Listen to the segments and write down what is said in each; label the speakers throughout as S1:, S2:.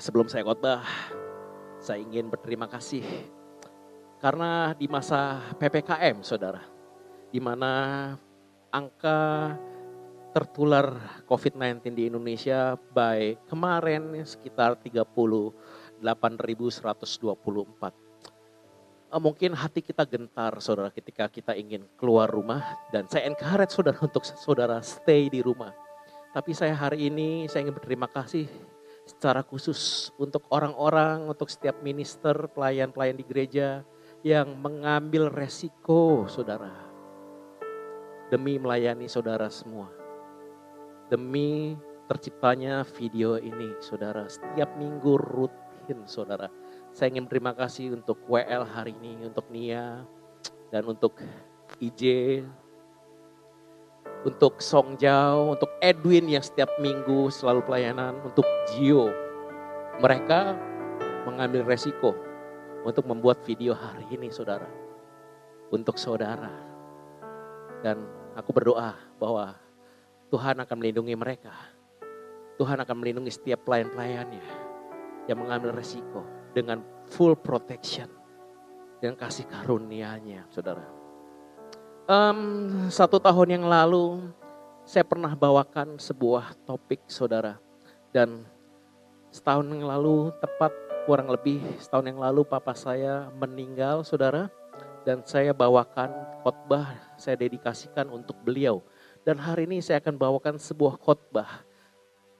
S1: Sebelum saya khotbah, saya ingin berterima kasih karena di masa PPKM, saudara, di mana angka tertular COVID-19 di Indonesia by kemarin sekitar 38.124. Eh, mungkin hati kita gentar saudara ketika kita ingin keluar rumah dan saya encourage saudara untuk saudara stay di rumah. Tapi saya hari ini saya ingin berterima kasih secara khusus untuk orang-orang, untuk setiap minister, pelayan-pelayan di gereja yang mengambil resiko saudara. Demi melayani saudara semua. Demi terciptanya video ini saudara. Setiap minggu rutin saudara. Saya ingin terima kasih untuk WL hari ini, untuk Nia, dan untuk IJ, untuk Song Jao, untuk Edwin yang setiap minggu selalu pelayanan, untuk Gio. Mereka mengambil resiko untuk membuat video hari ini saudara. Untuk saudara. Dan aku berdoa bahwa Tuhan akan melindungi mereka. Tuhan akan melindungi setiap pelayan-pelayannya yang mengambil resiko dengan full protection. Dengan kasih karunia-Nya saudara. Um, satu tahun yang lalu saya pernah bawakan sebuah topik saudara. Dan setahun yang lalu tepat kurang lebih setahun yang lalu papa saya meninggal saudara. Dan saya bawakan khotbah saya dedikasikan untuk beliau. Dan hari ini saya akan bawakan sebuah khotbah.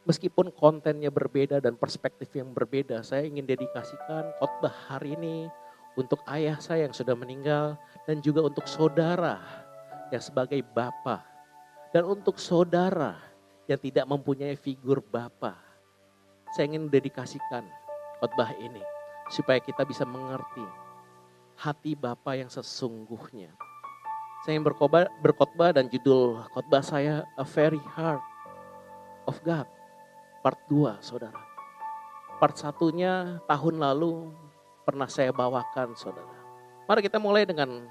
S1: Meskipun kontennya berbeda dan perspektif yang berbeda, saya ingin dedikasikan khotbah hari ini untuk ayah saya yang sudah meninggal dan juga untuk saudara yang sebagai bapak dan untuk saudara yang tidak mempunyai figur bapak. Saya ingin dedikasikan khotbah ini supaya kita bisa mengerti hati Bapa yang sesungguhnya. Saya ingin berkhotbah, berkhotbah dan judul khotbah saya A Very Heart of God. Part 2, saudara. Part satunya tahun lalu pernah saya bawakan, saudara. Mari kita mulai dengan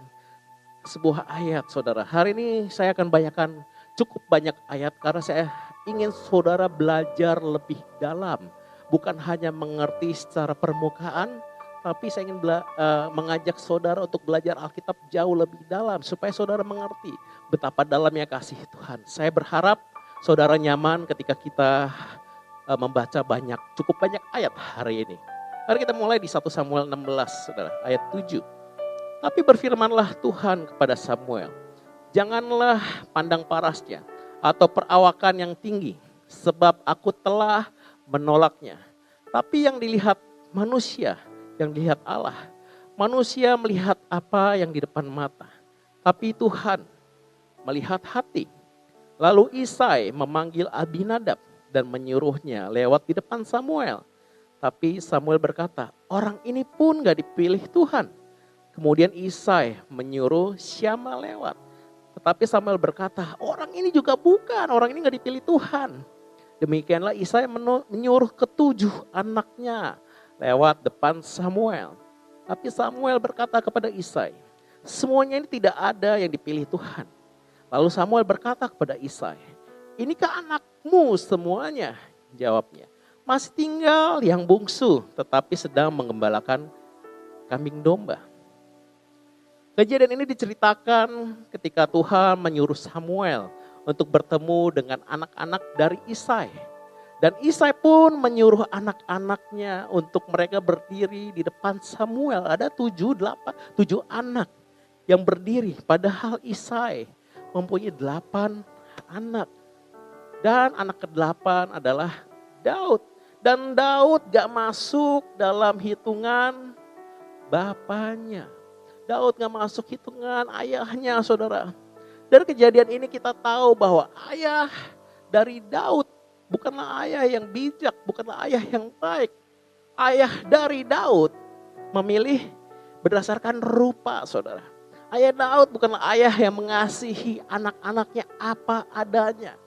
S1: sebuah ayat, saudara. Hari ini saya akan bacakan cukup banyak ayat karena saya ingin saudara belajar lebih dalam. Bukan hanya mengerti secara permukaan, tapi saya ingin uh, mengajak saudara untuk belajar Alkitab jauh lebih dalam supaya saudara mengerti betapa dalamnya kasih Tuhan. Saya berharap saudara nyaman ketika kita uh, membaca banyak, cukup banyak ayat hari ini. Mari kita mulai di 1 Samuel 16, saudara, ayat 7. Tapi berfirmanlah Tuhan kepada Samuel, janganlah pandang parasnya atau perawakan yang tinggi, sebab aku telah menolaknya. Tapi yang dilihat manusia, yang dilihat Allah. Manusia melihat apa yang di depan mata, tapi Tuhan melihat hati. Lalu Isai memanggil Abinadab dan menyuruhnya lewat di depan Samuel. Tapi Samuel berkata, orang ini pun gak dipilih Tuhan. Kemudian Isai menyuruh Syama lewat. Tetapi Samuel berkata, orang ini juga bukan, orang ini gak dipilih Tuhan. Demikianlah Isai menyuruh ketujuh anaknya lewat depan Samuel. Tapi Samuel berkata kepada Isai, semuanya ini tidak ada yang dipilih Tuhan. Lalu Samuel berkata kepada Isai, inikah anakmu semuanya? Jawabnya, masih tinggal yang bungsu tetapi sedang mengembalakan kambing domba. Kejadian ini diceritakan ketika Tuhan menyuruh Samuel untuk bertemu dengan anak-anak dari Isai. Dan Isai pun menyuruh anak-anaknya untuk mereka berdiri di depan Samuel. Ada tujuh, delapan, tujuh anak yang berdiri. Padahal Isai mempunyai delapan anak. Dan anak ke-delapan adalah Daud. Dan Daud gak masuk dalam hitungan bapaknya. Daud gak masuk hitungan ayahnya saudara. Dari kejadian ini kita tahu bahwa ayah dari Daud bukanlah ayah yang bijak, bukanlah ayah yang baik. Ayah dari Daud memilih berdasarkan rupa, saudara. Ayah Daud bukanlah ayah yang mengasihi anak-anaknya apa adanya.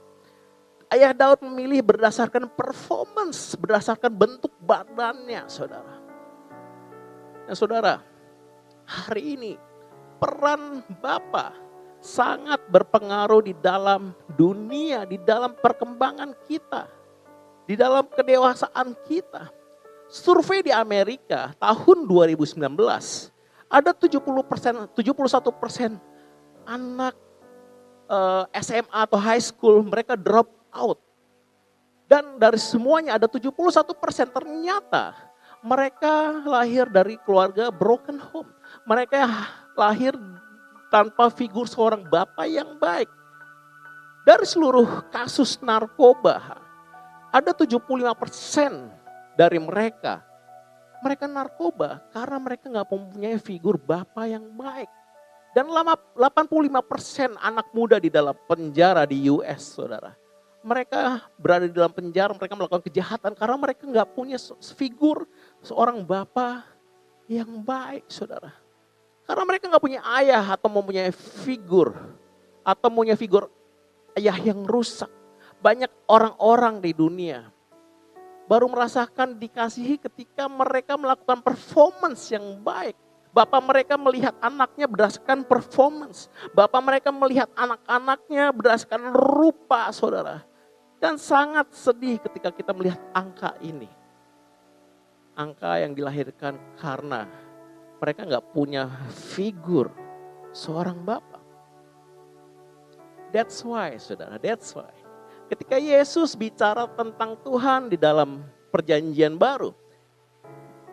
S1: Ayah Daud memilih berdasarkan performance, berdasarkan bentuk badannya, saudara. Nah, saudara, hari ini peran Bapak sangat berpengaruh di dalam dunia, di dalam perkembangan kita, di dalam kedewasaan kita. Survei di Amerika tahun 2019 ada 70 persen, 71 persen anak eh, SMA atau high school mereka drop out. Dan dari semuanya ada 71 persen ternyata mereka lahir dari keluarga broken home. Mereka lahir tanpa figur seorang bapak yang baik. Dari seluruh kasus narkoba, ada 75 persen dari mereka, mereka narkoba karena mereka nggak mempunyai figur bapak yang baik. Dan 85 persen anak muda di dalam penjara di US, saudara. Mereka berada di dalam penjara, mereka melakukan kejahatan karena mereka nggak punya figur seorang bapak yang baik, saudara. Karena mereka nggak punya ayah atau mempunyai figur atau punya figur ayah yang rusak. Banyak orang-orang di dunia baru merasakan dikasihi ketika mereka melakukan performance yang baik. Bapak mereka melihat anaknya berdasarkan performance. Bapak mereka melihat anak-anaknya berdasarkan rupa saudara. Dan sangat sedih ketika kita melihat angka ini. Angka yang dilahirkan karena mereka nggak punya figur seorang bapak. That's why, saudara, that's why. Ketika Yesus bicara tentang Tuhan di dalam perjanjian baru,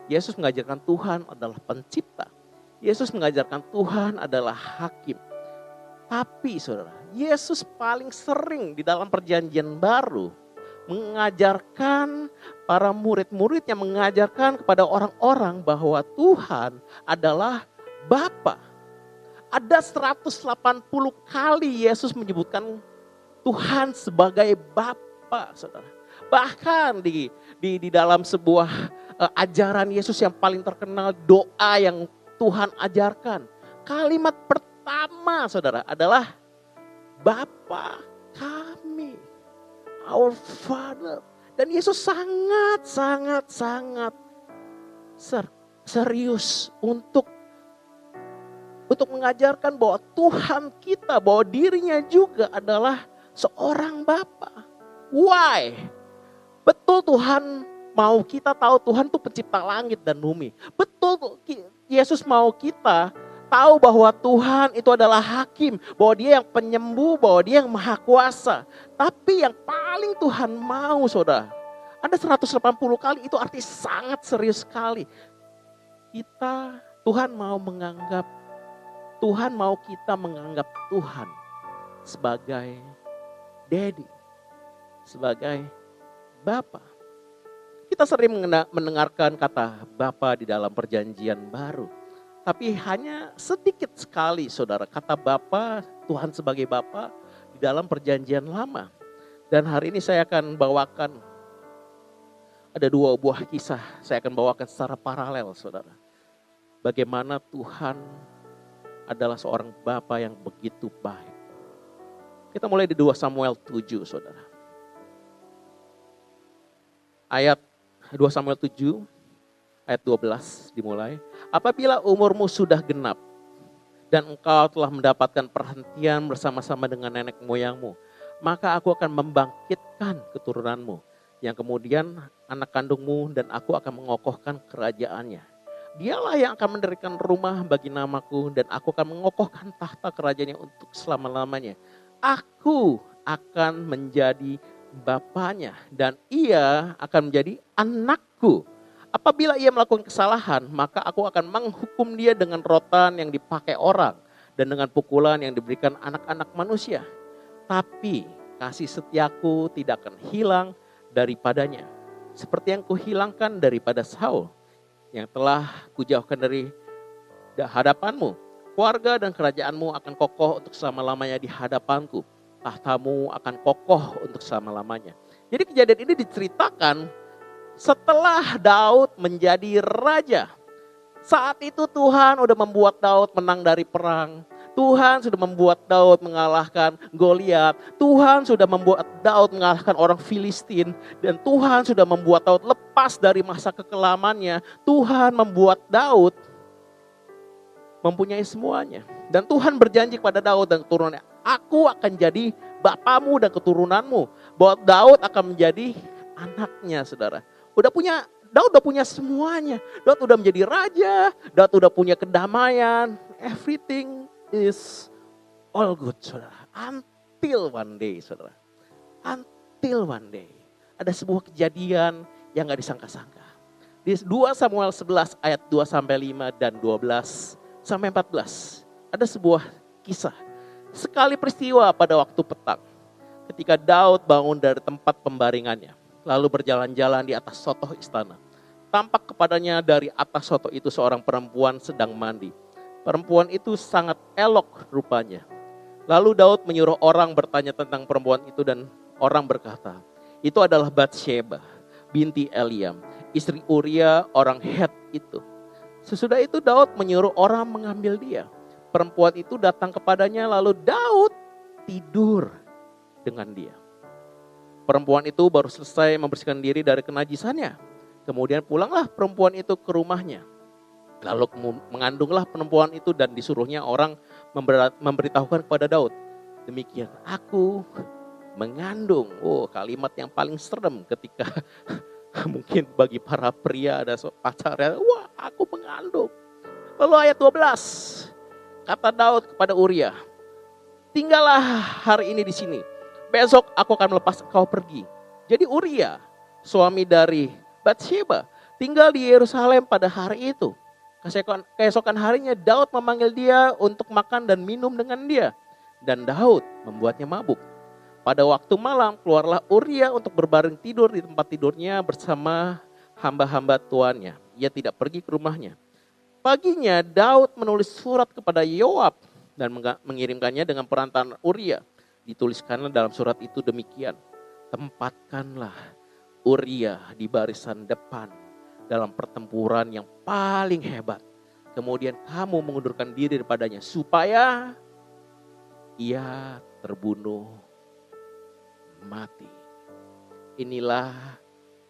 S1: Yesus mengajarkan Tuhan adalah pencipta. Yesus mengajarkan Tuhan adalah hakim. Tapi saudara, Yesus paling sering di dalam perjanjian baru mengajarkan para murid-murid yang mengajarkan kepada orang-orang bahwa Tuhan adalah Bapa. Ada 180 kali Yesus menyebutkan Tuhan sebagai Bapa, saudara. Bahkan di di, di dalam sebuah uh, ajaran Yesus yang paling terkenal doa yang Tuhan ajarkan. Kalimat pertama saudara adalah Bapa. Our Father. Dan Yesus sangat, sangat, sangat ser serius untuk untuk mengajarkan bahwa Tuhan kita, bahwa dirinya juga adalah seorang Bapa. Why? Betul Tuhan mau kita tahu Tuhan itu pencipta langit dan bumi. Betul Yesus mau kita tahu bahwa Tuhan itu adalah hakim, bahwa dia yang penyembuh, bahwa dia yang maha kuasa. Tapi yang paling Tuhan mau saudara, ada 180 kali itu arti sangat serius sekali. Kita, Tuhan mau menganggap, Tuhan mau kita menganggap Tuhan sebagai daddy, sebagai Bapak. Kita sering mendengarkan kata Bapak di dalam perjanjian baru. Tapi hanya sedikit sekali saudara kata Bapak, Tuhan sebagai Bapak di dalam perjanjian lama. Dan hari ini saya akan bawakan ada dua buah kisah saya akan bawakan secara paralel saudara. Bagaimana Tuhan adalah seorang Bapa yang begitu baik. Kita mulai di 2 Samuel 7, saudara. Ayat 2 Samuel 7, ayat 12 dimulai. Apabila umurmu sudah genap dan engkau telah mendapatkan perhentian bersama-sama dengan nenek moyangmu, maka aku akan membangkitkan keturunanmu yang kemudian anak kandungmu dan aku akan mengokohkan kerajaannya. Dialah yang akan mendirikan rumah bagi namaku dan aku akan mengokohkan tahta kerajaannya untuk selama-lamanya aku akan menjadi bapaknya dan ia akan menjadi anakku. Apabila ia melakukan kesalahan, maka aku akan menghukum dia dengan rotan yang dipakai orang dan dengan pukulan yang diberikan anak-anak manusia. Tapi kasih setiaku tidak akan hilang daripadanya. Seperti yang kuhilangkan daripada Saul yang telah kujauhkan dari hadapanmu Keluarga dan kerajaanmu akan kokoh untuk selama-lamanya di hadapanku. Tahtamu akan kokoh untuk selama-lamanya. Jadi kejadian ini diceritakan setelah Daud menjadi raja. Saat itu Tuhan udah membuat Daud menang dari perang. Tuhan sudah membuat Daud mengalahkan Goliat. Tuhan sudah membuat Daud mengalahkan orang Filistin dan Tuhan sudah membuat Daud lepas dari masa kekelamannya. Tuhan membuat Daud mempunyai semuanya. Dan Tuhan berjanji kepada Daud dan keturunannya, aku akan jadi bapamu dan keturunanmu. Bahwa Daud akan menjadi anaknya, saudara. Udah punya, Daud udah punya semuanya. Daud udah menjadi raja, Daud udah punya kedamaian. Everything is all good, saudara. Until one day, saudara. Until one day. Ada sebuah kejadian yang gak disangka-sangka. Di 2 Samuel 11 ayat 2 sampai 5 dan 12 sampai 14. Ada sebuah kisah. Sekali peristiwa pada waktu petang. Ketika Daud bangun dari tempat pembaringannya. Lalu berjalan-jalan di atas sotoh istana. Tampak kepadanya dari atas soto itu seorang perempuan sedang mandi. Perempuan itu sangat elok rupanya. Lalu Daud menyuruh orang bertanya tentang perempuan itu dan orang berkata, itu adalah Bathsheba binti Eliam, istri Uria orang Het itu. Sesudah itu Daud menyuruh orang mengambil dia. Perempuan itu datang kepadanya lalu Daud tidur dengan dia. Perempuan itu baru selesai membersihkan diri dari kenajisannya. Kemudian pulanglah perempuan itu ke rumahnya. Lalu mengandunglah perempuan itu dan disuruhnya orang memberitahukan kepada Daud. Demikian, aku mengandung. Oh, kalimat yang paling serem ketika mungkin bagi para pria ada pacarnya, wah aku mengandung. Lalu ayat 12, kata Daud kepada Uria, tinggallah hari ini di sini. Besok aku akan melepas kau pergi. Jadi Uria, suami dari Bathsheba, tinggal di Yerusalem pada hari itu. Keesokan harinya Daud memanggil dia untuk makan dan minum dengan dia. Dan Daud membuatnya mabuk. Pada waktu malam keluarlah Uria untuk berbaring tidur di tempat tidurnya bersama hamba-hamba tuannya. Ia tidak pergi ke rumahnya. Paginya Daud menulis surat kepada Yoab dan mengirimkannya dengan perantaran Uria. Dituliskanlah dalam surat itu demikian. Tempatkanlah Uria di barisan depan dalam pertempuran yang paling hebat. Kemudian kamu mengundurkan diri daripadanya supaya ia terbunuh mati. Inilah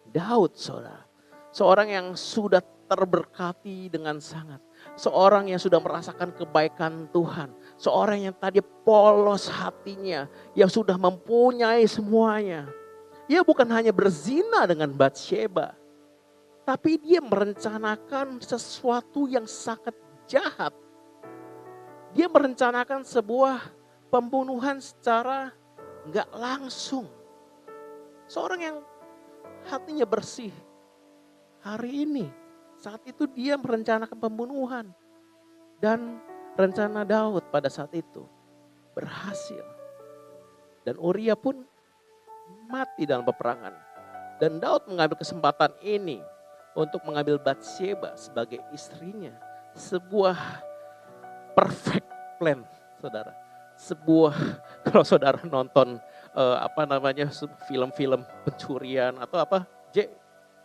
S1: Daud saudara. Seorang yang sudah terberkati dengan sangat. Seorang yang sudah merasakan kebaikan Tuhan. Seorang yang tadi polos hatinya. Yang sudah mempunyai semuanya. Ia bukan hanya berzina dengan Bathsheba tapi dia merencanakan sesuatu yang sangat jahat. Dia merencanakan sebuah pembunuhan secara nggak langsung. Seorang yang hatinya bersih. Hari ini, saat itu dia merencanakan pembunuhan. Dan rencana Daud pada saat itu berhasil. Dan Uria pun mati dalam peperangan. Dan Daud mengambil kesempatan ini untuk mengambil Bathsheba sebagai istrinya. Sebuah perfect plan, saudara. Sebuah kalau saudara nonton uh, apa namanya film-film pencurian atau apa J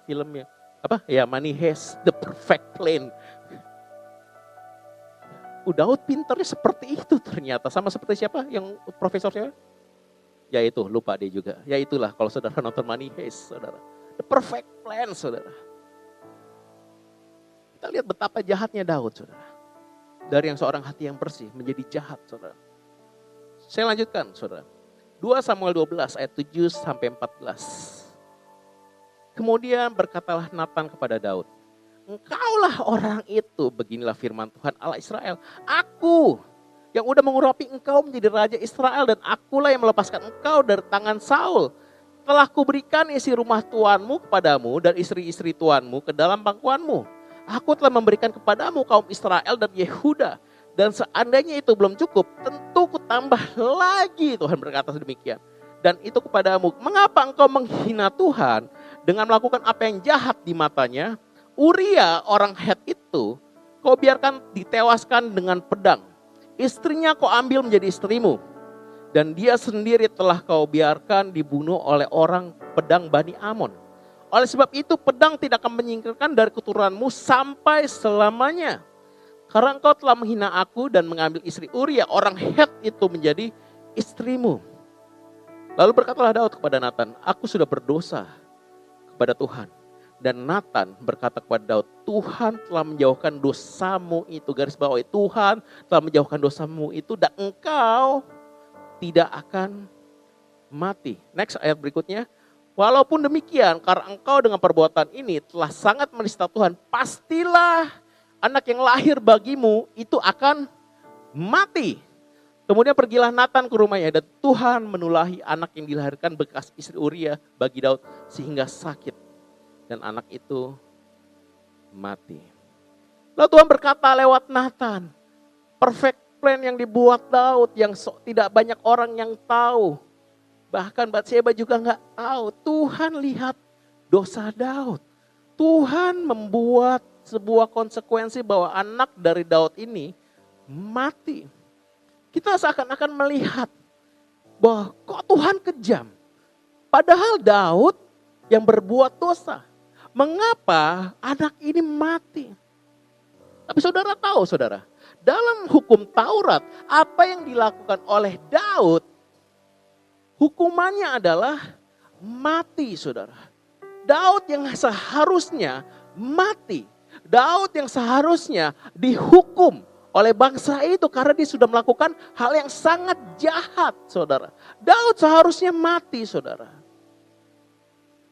S1: filmnya apa ya Money has the perfect plan. Daud pinternya seperti itu ternyata sama seperti siapa yang profesor siapa? Ya itu lupa dia juga. Ya itulah kalau saudara nonton Money Heist, saudara. The perfect plan, saudara. Kita lihat betapa jahatnya Daud, saudara. Dari yang seorang hati yang bersih menjadi jahat, saudara. Saya lanjutkan, saudara. 2 Samuel 12 ayat 7 sampai 14. Kemudian berkatalah Nathan kepada Daud, Engkaulah orang itu, beginilah firman Tuhan Allah Israel. Aku yang udah mengurapi engkau menjadi raja Israel dan akulah yang melepaskan engkau dari tangan Saul. Telah kuberikan isi rumah tuanmu kepadamu dan istri-istri tuanmu ke dalam pangkuanmu Aku telah memberikan kepadamu kaum Israel dan Yehuda. Dan seandainya itu belum cukup, tentu ku tambah lagi Tuhan berkata demikian. Dan itu kepadamu, mengapa engkau menghina Tuhan dengan melakukan apa yang jahat di matanya? Uria orang Het itu, kau biarkan ditewaskan dengan pedang. Istrinya kau ambil menjadi istrimu. Dan dia sendiri telah kau biarkan dibunuh oleh orang pedang Bani Amon. Oleh sebab itu pedang tidak akan menyingkirkan dari keturunanmu sampai selamanya. Karena engkau telah menghina aku dan mengambil istri Uria, orang Het itu menjadi istrimu. Lalu berkatalah Daud kepada Nathan, aku sudah berdosa kepada Tuhan. Dan Nathan berkata kepada Daud, Tuhan telah menjauhkan dosamu itu. Garis bawah Tuhan telah menjauhkan dosamu itu dan engkau tidak akan mati. Next ayat berikutnya. Walaupun demikian, karena engkau dengan perbuatan ini telah sangat menista Tuhan, pastilah anak yang lahir bagimu itu akan mati. Kemudian pergilah Nathan ke rumahnya dan Tuhan menulahi anak yang dilahirkan bekas istri Uria bagi Daud sehingga sakit. Dan anak itu mati. Lalu Tuhan berkata lewat Nathan, perfect plan yang dibuat Daud yang so, tidak banyak orang yang tahu. Bahkan Batseba juga nggak tahu. Tuhan lihat dosa Daud. Tuhan membuat sebuah konsekuensi bahwa anak dari Daud ini mati. Kita seakan-akan melihat bahwa kok Tuhan kejam. Padahal Daud yang berbuat dosa. Mengapa anak ini mati? Tapi saudara tahu saudara, dalam hukum Taurat apa yang dilakukan oleh Daud hukumannya adalah mati saudara. Daud yang seharusnya mati Daud yang seharusnya dihukum oleh bangsa itu karena dia sudah melakukan hal yang sangat jahat, saudara. Daud seharusnya mati, saudara.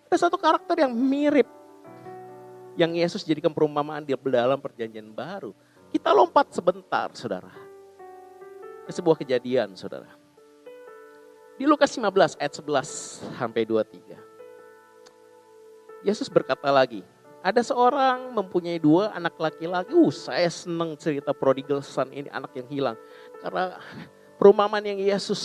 S1: Ada satu karakter yang mirip yang Yesus jadikan perumpamaan di dalam perjanjian baru. Kita lompat sebentar, saudara. Ke sebuah kejadian, saudara. Di Lukas 15 ayat 11 sampai 23. Yesus berkata lagi, ada seorang mempunyai dua anak laki-laki. Uh, saya senang cerita prodigal son ini anak yang hilang. Karena perumpamaan yang Yesus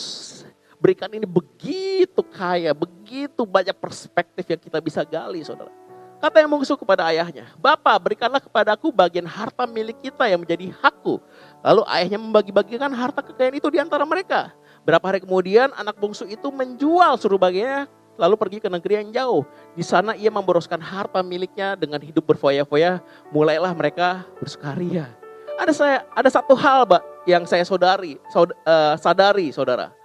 S1: berikan ini begitu kaya, begitu banyak perspektif yang kita bisa gali, saudara. Kata yang bungsu kepada ayahnya, Bapak berikanlah kepadaku bagian harta milik kita yang menjadi hakku. Lalu ayahnya membagi-bagikan harta kekayaan itu di antara mereka. Berapa hari kemudian anak bungsu itu menjual suruh bagiannya lalu pergi ke negeri yang jauh. Di sana ia memboroskan harta miliknya dengan hidup berfoya-foya. Mulailah mereka bersukaria. Ada saya ada satu hal, Mbak, yang saya saudari, saud, uh, sadari, saudara.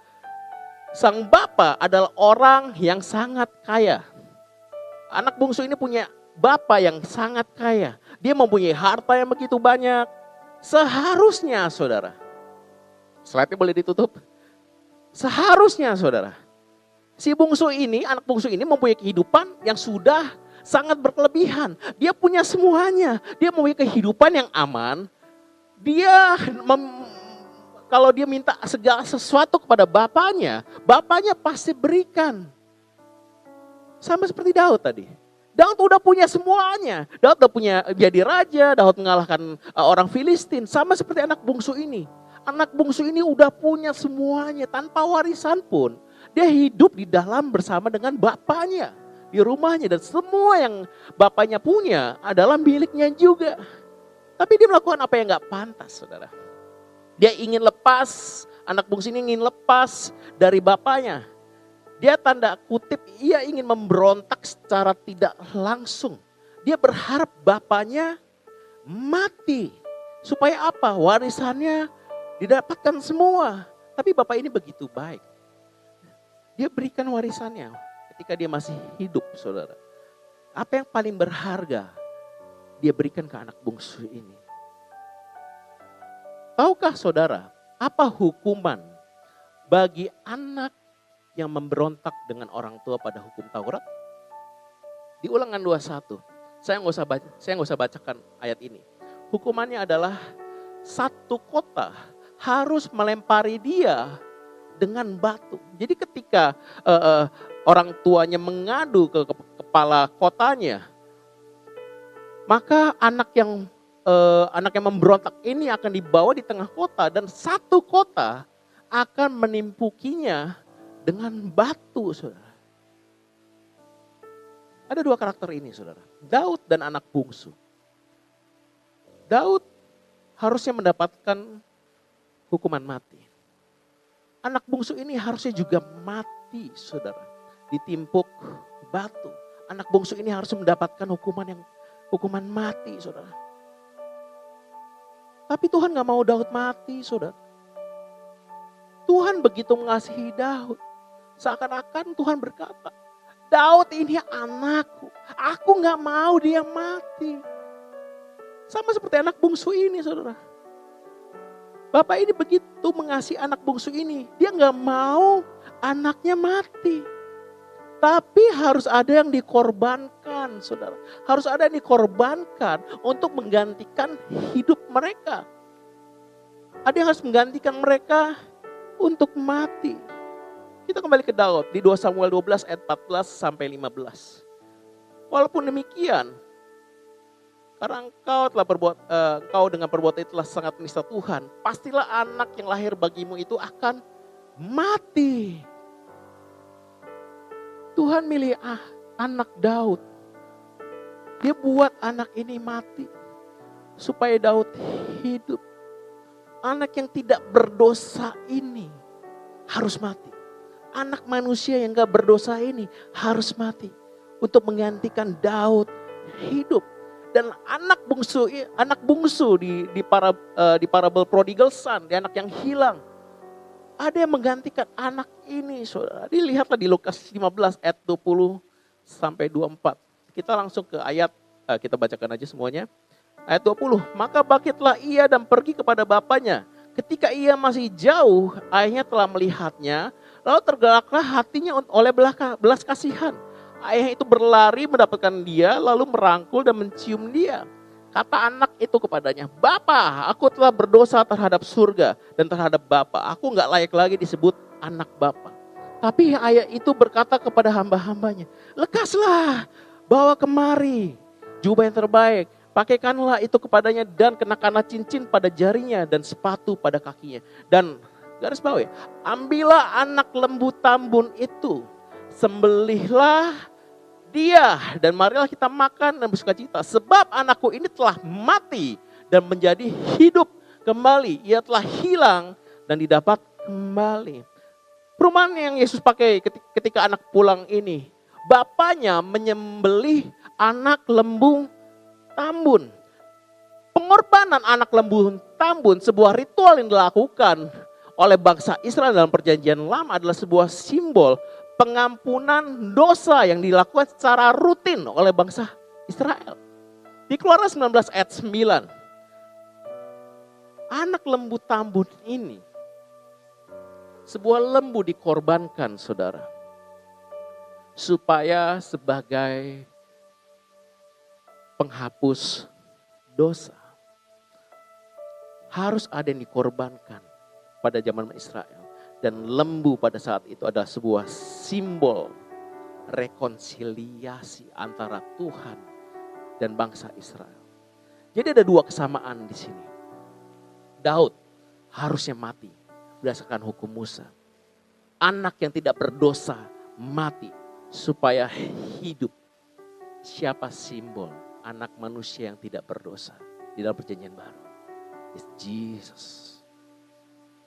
S1: Sang bapak adalah orang yang sangat kaya. Anak bungsu ini punya bapak yang sangat kaya. Dia mempunyai harta yang begitu banyak. Seharusnya, saudara. Slide-nya boleh ditutup. Seharusnya, saudara Si bungsu ini, anak bungsu ini mempunyai kehidupan yang sudah sangat berkelebihan. Dia punya semuanya. Dia mempunyai kehidupan yang aman. Dia mem, kalau dia minta segala sesuatu kepada bapaknya, bapaknya pasti berikan. Sama seperti Daud tadi. Daud udah punya semuanya. Daud udah punya jadi raja, Daud mengalahkan uh, orang Filistin. Sama seperti anak bungsu ini. Anak bungsu ini udah punya semuanya tanpa warisan pun. Dia hidup di dalam bersama dengan bapaknya. Di rumahnya dan semua yang bapaknya punya adalah miliknya juga. Tapi dia melakukan apa yang gak pantas saudara. Dia ingin lepas, anak bungsu ini ingin lepas dari bapaknya. Dia tanda kutip, ia ingin memberontak secara tidak langsung. Dia berharap bapaknya mati. Supaya apa? Warisannya didapatkan semua. Tapi bapak ini begitu baik. Dia berikan warisannya ketika dia masih hidup, saudara. Apa yang paling berharga dia berikan ke anak bungsu ini? Tahukah saudara, apa hukuman bagi anak yang memberontak dengan orang tua pada hukum Taurat? Di ulangan 21, saya nggak usah baca, saya nggak usah bacakan ayat ini. Hukumannya adalah satu kota harus melempari dia dengan batu. Jadi ketika uh, uh, orang tuanya mengadu ke, ke kepala kotanya, maka anak yang uh, anak yang memberontak ini akan dibawa di tengah kota dan satu kota akan menimpukinya dengan batu, saudara. Ada dua karakter ini, saudara. Daud dan anak bungsu. Daud harusnya mendapatkan hukuman mati. anak bungsu ini harusnya juga mati, saudara. Ditimpuk batu. Anak bungsu ini harus mendapatkan hukuman yang hukuman mati, saudara. Tapi Tuhan gak mau Daud mati, saudara. Tuhan begitu mengasihi Daud. Seakan-akan Tuhan berkata, Daud ini anakku. Aku gak mau dia mati. Sama seperti anak bungsu ini, saudara. Bapak ini begitu mengasihi anak bungsu ini. Dia nggak mau anaknya mati. Tapi harus ada yang dikorbankan, saudara. Harus ada yang dikorbankan untuk menggantikan hidup mereka. Ada yang harus menggantikan mereka untuk mati. Kita kembali ke Daud di 2 Samuel 12 ayat 14 sampai 15. Walaupun demikian, karena engkau telah berbuat, uh, engkau dengan perbuatan itu telah sangat menista Tuhan. Pastilah anak yang lahir bagimu itu akan mati. Tuhan milih ah, anak Daud. Dia buat anak ini mati. Supaya Daud hidup. Anak yang tidak berdosa ini harus mati. Anak manusia yang gak berdosa ini harus mati. Untuk menggantikan Daud hidup dan anak bungsu anak bungsu di di para uh, di parabel prodigal son, di anak yang hilang. Ada yang menggantikan anak ini, Saudara. Dilihatlah di Lukas 15 ayat 20 sampai 24. Kita langsung ke ayat uh, kita bacakan aja semuanya. Ayat 20, maka bangkitlah ia dan pergi kepada bapaknya. Ketika ia masih jauh, ayahnya telah melihatnya, lalu tergeraklah hatinya oleh belas kasihan Ayah itu berlari mendapatkan dia, lalu merangkul dan mencium dia. Kata anak itu kepadanya, Bapak, aku telah berdosa terhadap surga dan terhadap Bapak. Aku nggak layak lagi disebut anak Bapak. Tapi ayah itu berkata kepada hamba-hambanya, lekaslah, bawa kemari jubah yang terbaik. Pakaikanlah itu kepadanya dan kenakanlah cincin pada jarinya dan sepatu pada kakinya. Dan garis bawah ya, ambillah anak lembu tambun itu, sembelihlah dia dan marilah kita makan dan bersuka cita. Sebab anakku ini telah mati dan menjadi hidup kembali. Ia telah hilang dan didapat kembali. Perumahan yang Yesus pakai ketika anak pulang ini. Bapaknya menyembelih anak lembu tambun. Pengorbanan anak lembu tambun sebuah ritual yang dilakukan oleh bangsa Israel dalam perjanjian lama adalah sebuah simbol pengampunan dosa yang dilakukan secara rutin oleh bangsa Israel. Di Keluaran 19 ayat 9. Anak lembu tambun ini sebuah lembu dikorbankan saudara. Supaya sebagai penghapus dosa. Harus ada yang dikorbankan pada zaman Israel dan lembu pada saat itu adalah sebuah simbol rekonsiliasi antara Tuhan dan bangsa Israel. Jadi ada dua kesamaan di sini. Daud harusnya mati berdasarkan hukum Musa. Anak yang tidak berdosa mati supaya hidup. Siapa simbol anak manusia yang tidak berdosa di dalam perjanjian baru? It's Jesus.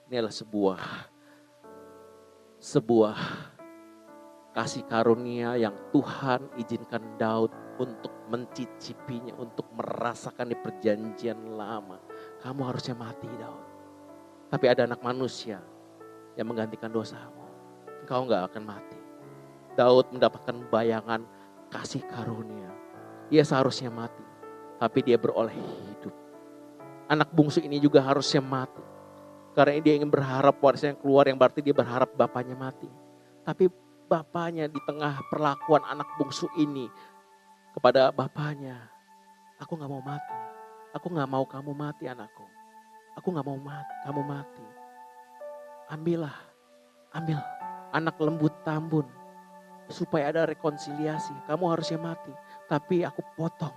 S1: Ini adalah sebuah sebuah kasih karunia yang Tuhan izinkan Daud untuk mencicipinya, untuk merasakan di perjanjian lama. Kamu harusnya mati Daud. Tapi ada anak manusia yang menggantikan dosamu. Engkau nggak akan mati. Daud mendapatkan bayangan kasih karunia. Ia seharusnya mati, tapi dia beroleh hidup. Anak bungsu ini juga harusnya mati karena dia ingin berharap warisnya yang keluar yang berarti dia berharap bapaknya mati. Tapi bapaknya di tengah perlakuan anak bungsu ini kepada bapaknya. Aku gak mau mati. Aku gak mau kamu mati anakku. Aku gak mau mati, kamu mati. Ambillah, ambil anak lembut tambun. Supaya ada rekonsiliasi. Kamu harusnya mati. Tapi aku potong.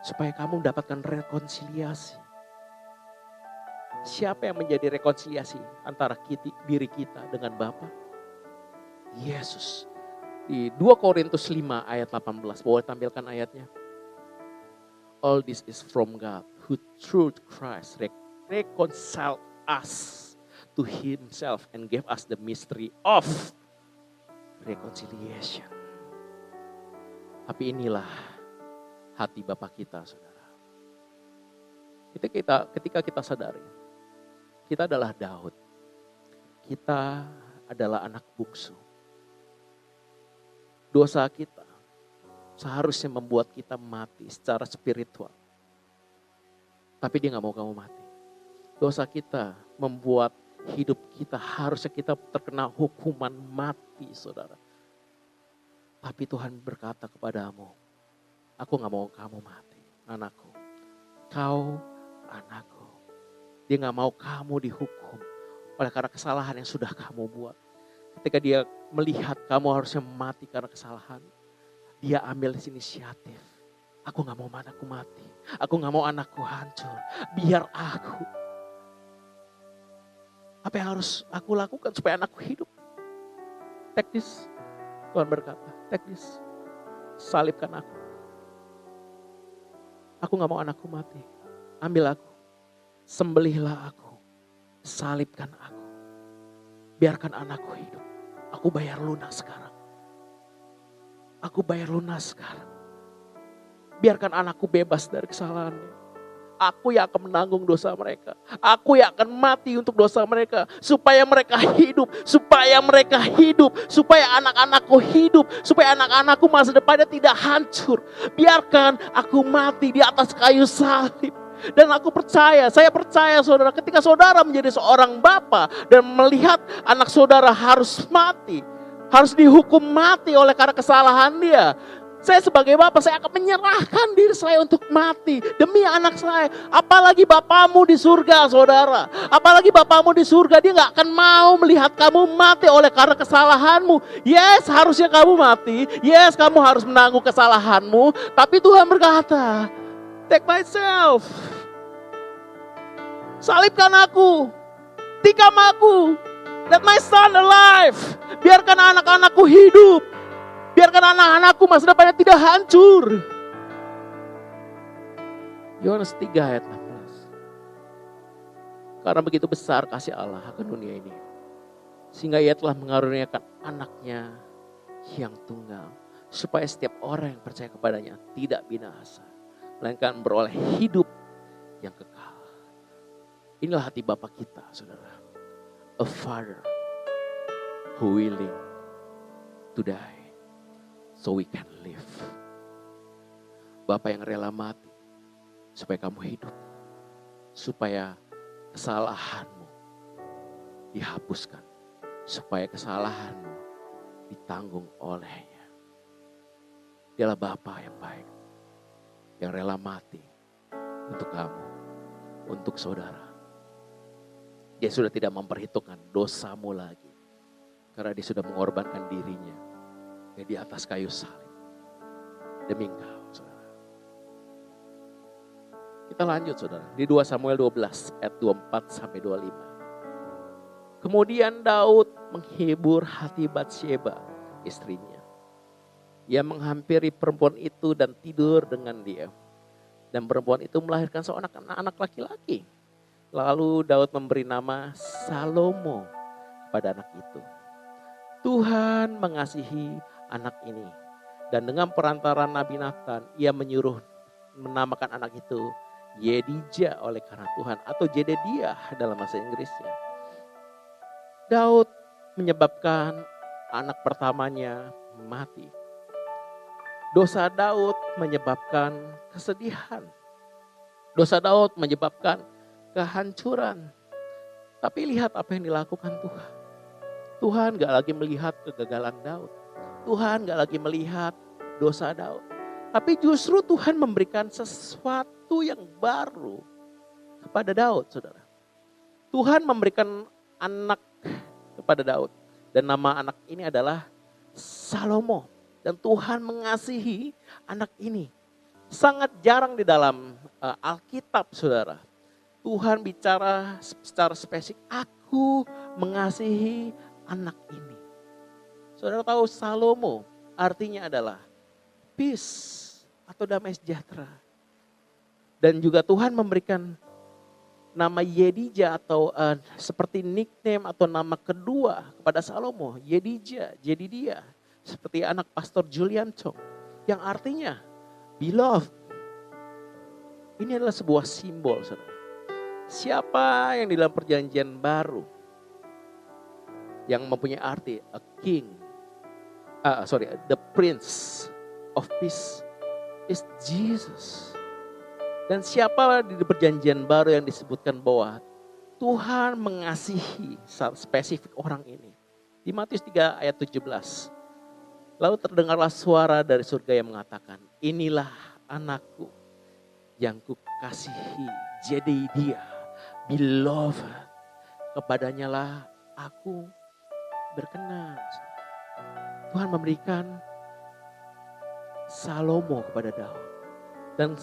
S1: Supaya kamu mendapatkan rekonsiliasi. Siapa yang menjadi rekonsiliasi antara kita, diri kita dengan Bapa? Yesus. Di 2 Korintus 5 ayat 18. Boleh tampilkan ayatnya? All this is from God who through Christ reconcile us to himself and gave us the mystery of reconciliation. Tapi inilah hati Bapak kita, saudara. Ketika kita, ketika kita sadari, kita adalah Daud. Kita adalah anak bungsu. Dosa kita seharusnya membuat kita mati secara spiritual. Tapi dia nggak mau kamu mati. Dosa kita membuat hidup kita harusnya kita terkena hukuman mati saudara. Tapi Tuhan berkata kepadamu, aku nggak mau kamu mati anakku. Kau anakku. Dia nggak mau kamu dihukum oleh karena kesalahan yang sudah kamu buat. Ketika dia melihat kamu harusnya mati karena kesalahan, dia ambil inisiatif. Aku nggak mau anakku mati. Aku nggak mau anakku hancur. Biar aku. Apa yang harus aku lakukan supaya anakku hidup? Teknis. Tuhan berkata, teknis. Salibkan aku. Aku nggak mau anakku mati. Ambil aku. Sembelihlah aku. Salibkan aku. Biarkan anakku hidup. Aku bayar lunas sekarang. Aku bayar lunas sekarang. Biarkan anakku bebas dari kesalahannya. Aku yang akan menanggung dosa mereka. Aku yang akan mati untuk dosa mereka. Supaya mereka hidup. Supaya mereka hidup. Supaya anak-anakku hidup. Supaya anak-anakku masa depannya tidak hancur. Biarkan aku mati di atas kayu salib. Dan aku percaya, saya percaya saudara ketika saudara menjadi seorang bapak dan melihat anak saudara harus mati harus dihukum mati oleh karena kesalahan dia. Saya sebagai bapak, saya akan menyerahkan diri saya untuk mati demi anak saya. Apalagi bapamu di surga, saudara. Apalagi bapamu di surga, dia nggak akan mau melihat kamu mati oleh karena kesalahanmu. Yes, harusnya kamu mati. Yes, kamu harus menanggung kesalahanmu. Tapi Tuhan berkata, take myself. Salibkan aku. Tikam aku. Let my son alive. Biarkan anak-anakku hidup. Biarkan anak-anakku masa depannya tidak hancur. Yohanes 3 ayat 16. Karena begitu besar kasih Allah akan dunia ini. Sehingga ia telah mengaruniakan anaknya yang tunggal. Supaya setiap orang yang percaya kepadanya tidak binasa. Melainkan beroleh hidup yang kekal. Inilah hati Bapak kita saudara a father who willing to die so we can live. Bapak yang rela mati supaya kamu hidup. Supaya kesalahanmu dihapuskan. Supaya kesalahanmu ditanggung olehnya. Dialah Bapak yang baik. Yang rela mati untuk kamu. Untuk saudara dia sudah tidak memperhitungkan dosamu lagi. Karena dia sudah mengorbankan dirinya di atas kayu salib. Demi engkau, saudara. Kita lanjut, saudara. Di 2 Samuel 12 ayat 24 sampai 25. Kemudian Daud menghibur hati Batsheba, istrinya. Ia menghampiri perempuan itu dan tidur dengan dia. Dan perempuan itu melahirkan seorang anak laki-laki. Lalu Daud memberi nama Salomo pada anak itu. Tuhan mengasihi anak ini. Dan dengan perantaran Nabi Nathan, ia menyuruh menamakan anak itu Yedija oleh karena Tuhan atau Jedediah dalam bahasa Inggrisnya. Daud menyebabkan anak pertamanya mati. Dosa Daud menyebabkan kesedihan. Dosa Daud menyebabkan kehancuran. Tapi lihat apa yang dilakukan Tuhan. Tuhan gak lagi melihat kegagalan Daud. Tuhan gak lagi melihat dosa Daud. Tapi justru Tuhan memberikan sesuatu yang baru kepada Daud, saudara. Tuhan memberikan anak kepada Daud. Dan nama anak ini adalah Salomo. Dan Tuhan mengasihi anak ini. Sangat jarang di dalam uh, Alkitab, saudara Tuhan bicara secara spesifik, aku mengasihi anak ini. Saudara tahu Salomo artinya adalah peace atau damai sejahtera. Dan juga Tuhan memberikan nama Yedija atau uh, seperti nickname atau nama kedua kepada Salomo, Yedija, jadi dia. Seperti anak pastor Julian Chong yang artinya beloved. Ini adalah sebuah simbol, saudara. Siapa yang di dalam perjanjian baru yang mempunyai arti a king, uh, sorry, the prince of peace is Jesus. Dan siapa di perjanjian baru yang disebutkan bahwa Tuhan mengasihi spesifik orang ini. Di Matius 3 ayat 17. Lalu terdengarlah suara dari surga yang mengatakan, inilah anakku yang kukasihi. Jadi dia, beloved. Kepadanya lah aku berkenan. Tuhan memberikan Salomo kepada Daud. Dan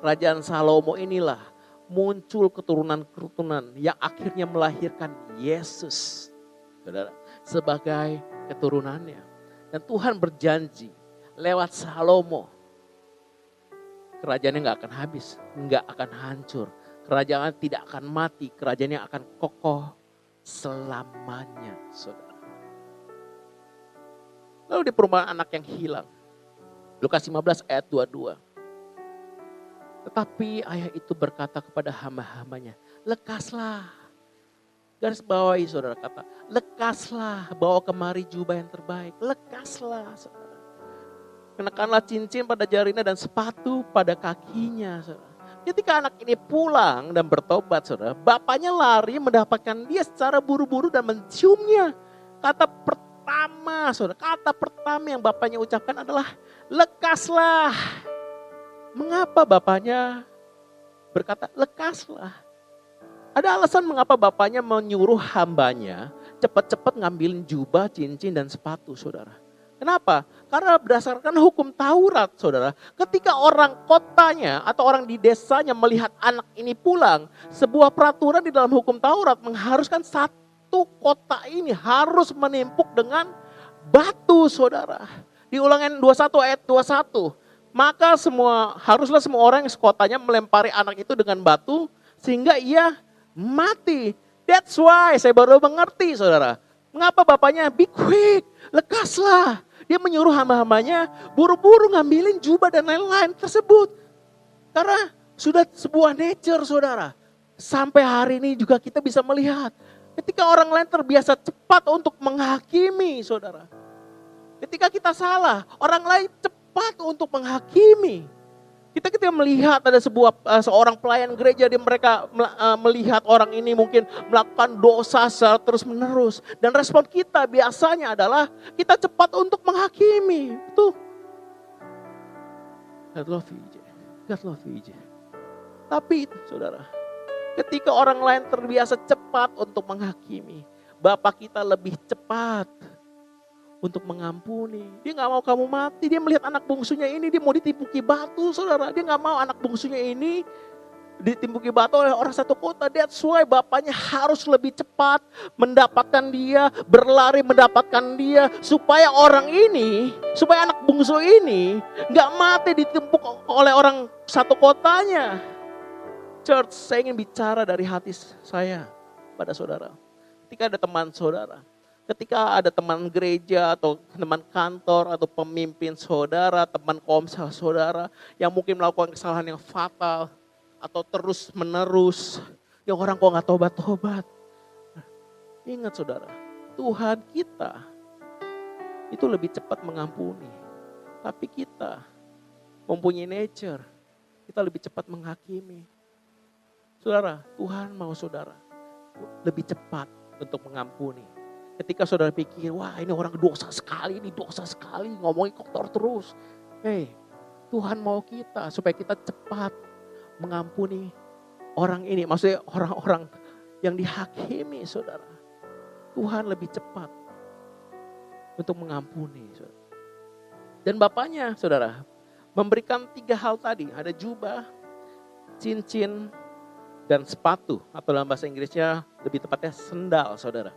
S1: kerajaan Salomo inilah muncul keturunan-keturunan yang akhirnya melahirkan Yesus. Saudara, sebagai keturunannya. Dan Tuhan berjanji lewat Salomo. Kerajaannya nggak akan habis, nggak akan hancur. Kerajaan tidak akan mati, kerajaannya akan kokoh selamanya, saudara. Lalu di perumahan anak yang hilang. Lukas 15 ayat 22. Tetapi ayah itu berkata kepada hamba-hambanya, lekaslah. Garis bawahi saudara kata, lekaslah, bawa kemari jubah yang terbaik, lekaslah saudara. Kenakanlah cincin pada jarinya dan sepatu pada kakinya saudara. Ketika anak ini pulang dan bertobat saudara, bapaknya lari mendapatkan dia secara buru-buru dan menciumnya. Kata pertama saudara, kata pertama yang bapaknya ucapkan adalah lekaslah. Mengapa bapaknya berkata, lekaslah. Ada alasan mengapa bapaknya menyuruh hambanya cepat-cepat ngambilin jubah, cincin, dan sepatu, saudara. Kenapa? Karena berdasarkan hukum Taurat, saudara. Ketika orang kotanya atau orang di desanya melihat anak ini pulang, sebuah peraturan di dalam hukum Taurat mengharuskan satu kota ini harus menimpuk dengan batu, saudara. Di ulangan 21 ayat 21 maka semua haruslah semua orang yang sekotanya melempari anak itu dengan batu sehingga ia mati. That's why saya baru mengerti saudara. Mengapa bapaknya be quick, lekaslah. Dia menyuruh hamba-hambanya buru-buru ngambilin jubah dan lain-lain tersebut. Karena sudah sebuah nature saudara. Sampai hari ini juga kita bisa melihat. Ketika orang lain terbiasa cepat untuk menghakimi saudara. Ketika kita salah, orang lain cepat untuk menghakimi. Kita ketika melihat ada sebuah uh, seorang pelayan gereja di mereka uh, melihat orang ini mungkin melakukan dosa secara terus menerus dan respon kita biasanya adalah kita cepat untuk menghakimi. Itu God love you, God love you, Tapi saudara, ketika orang lain terbiasa cepat untuk menghakimi, Bapak kita lebih cepat untuk mengampuni. Dia nggak mau kamu mati. Dia melihat anak bungsunya ini, dia mau ditimpuki batu, saudara. Dia nggak mau anak bungsunya ini ditimpuki batu oleh orang satu kota. That's why bapaknya harus lebih cepat mendapatkan dia, berlari mendapatkan dia. Supaya orang ini, supaya anak bungsu ini nggak mati ditimpuk oleh orang satu kotanya. Church, saya ingin bicara dari hati saya pada saudara. Ketika ada teman saudara, Ketika ada teman gereja atau teman kantor atau pemimpin saudara, teman komsel saudara yang mungkin melakukan kesalahan yang fatal atau terus menerus, yang orang kok nggak tobat-tobat. Ingat saudara, Tuhan kita itu lebih cepat mengampuni. Tapi kita mempunyai nature, kita lebih cepat menghakimi. Saudara, Tuhan mau saudara lebih cepat untuk mengampuni Ketika saudara pikir, wah ini orang dosa sekali, ini dosa sekali, ngomongin kotor terus. Hei, Tuhan mau kita supaya kita cepat mengampuni orang ini. Maksudnya orang-orang yang dihakimi saudara. Tuhan lebih cepat untuk mengampuni. Saudara. Dan bapaknya saudara memberikan tiga hal tadi. Ada jubah, cincin, dan sepatu. Atau dalam bahasa Inggrisnya lebih tepatnya sendal saudara.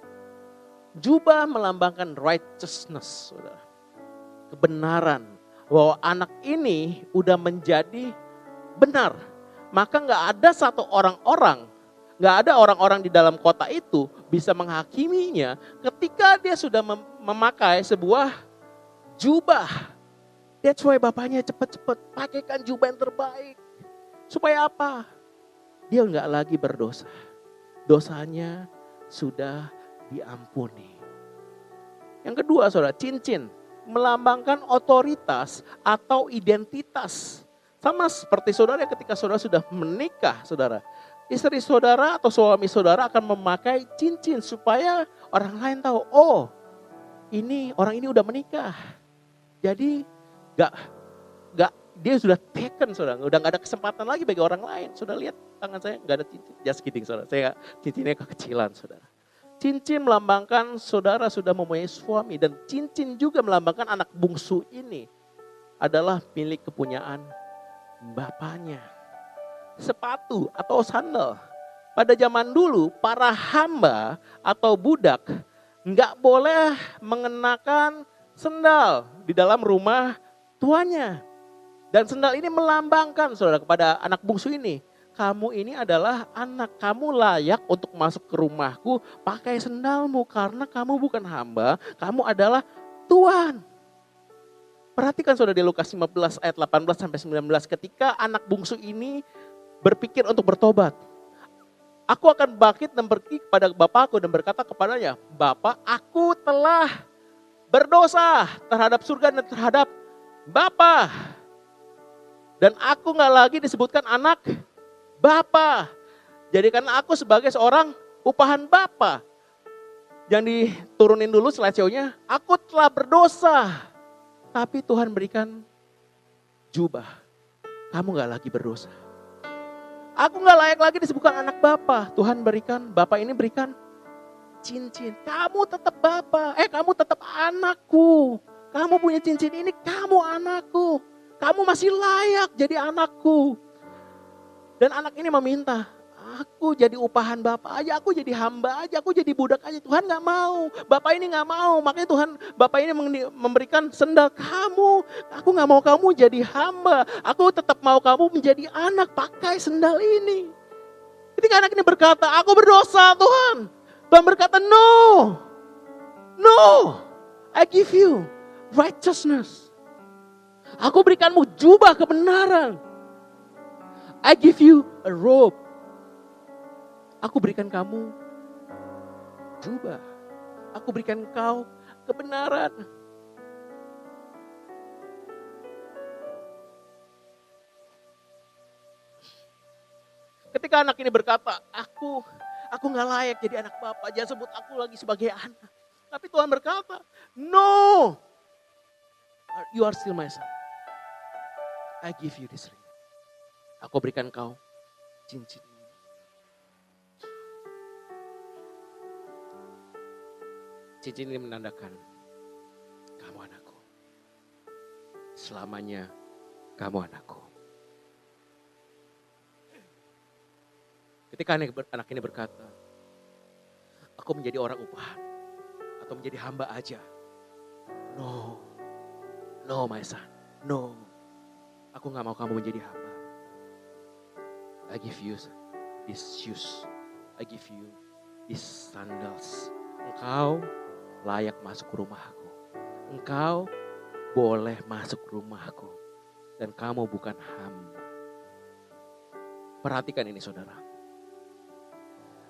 S1: Jubah melambangkan righteousness, saudara. Kebenaran. Bahwa anak ini udah menjadi benar. Maka nggak ada satu orang-orang Nggak ada orang-orang di dalam kota itu bisa menghakiminya ketika dia sudah mem memakai sebuah jubah. That's why bapaknya cepat-cepat pakaikan jubah yang terbaik. Supaya apa? Dia nggak lagi berdosa. Dosanya sudah diampuni. Yang kedua saudara, cincin melambangkan otoritas atau identitas. Sama seperti saudara ketika saudara sudah menikah, saudara. Istri saudara atau suami saudara akan memakai cincin supaya orang lain tahu, oh ini orang ini udah menikah. Jadi gak, gak dia sudah taken saudara, udah gak ada kesempatan lagi bagi orang lain. Saudara lihat tangan saya gak ada cincin, just kidding saudara. Saya cincinnya kekecilan saudara. Cincin melambangkan saudara sudah mempunyai suami dan cincin juga melambangkan anak bungsu ini adalah milik kepunyaan bapaknya. Sepatu atau sandal. Pada zaman dulu para hamba atau budak nggak boleh mengenakan sendal di dalam rumah tuanya. Dan sendal ini melambangkan saudara kepada anak bungsu ini kamu ini adalah anak, kamu layak untuk masuk ke rumahku pakai sendalmu karena kamu bukan hamba, kamu adalah Tuhan. Perhatikan saudara di Lukas 15 ayat 18 sampai 19 ketika anak bungsu ini berpikir untuk bertobat. Aku akan bangkit dan pergi kepada bapakku dan berkata kepadanya, Bapak aku telah berdosa terhadap surga dan terhadap Bapak. Dan aku nggak lagi disebutkan anak Bapa. Jadikan aku sebagai seorang upahan Bapa. Yang diturunin dulu slide show-nya, aku telah berdosa. Tapi Tuhan berikan jubah. Kamu gak lagi berdosa. Aku gak layak lagi disebutkan anak Bapa. Tuhan berikan, Bapak ini berikan cincin. Kamu tetap Bapak, eh kamu tetap anakku. Kamu punya cincin ini, kamu anakku. Kamu masih layak jadi anakku. Dan anak ini meminta, aku jadi upahan Bapak aja, aku jadi hamba aja, aku jadi budak aja. Tuhan gak mau, Bapak ini gak mau. Makanya Tuhan, Bapak ini memberikan sendal kamu. Aku gak mau kamu jadi hamba, aku tetap mau kamu menjadi anak pakai sendal ini. Ketika anak ini berkata, aku berdosa Tuhan. Tuhan berkata, no, no, I give you righteousness. Aku berikanmu jubah kebenaran. I give you a robe. Aku berikan kamu jubah. Aku berikan kau kebenaran. Ketika anak ini berkata, aku aku nggak layak jadi anak bapak, jangan sebut aku lagi sebagai anak. Tapi Tuhan berkata, no, you are still my son. I give you this ring. Aku berikan kau cincin ini. Cincin ini menandakan kamu anakku. Selamanya kamu anakku. Ketika anak ini berkata, aku menjadi orang upahan atau menjadi hamba aja. No, no my no. Aku gak mau kamu menjadi hamba. I give you these shoes. I give you these sandals. Engkau layak masuk rumahku. Engkau boleh masuk rumahku. Dan kamu bukan hamba. Perhatikan ini saudara.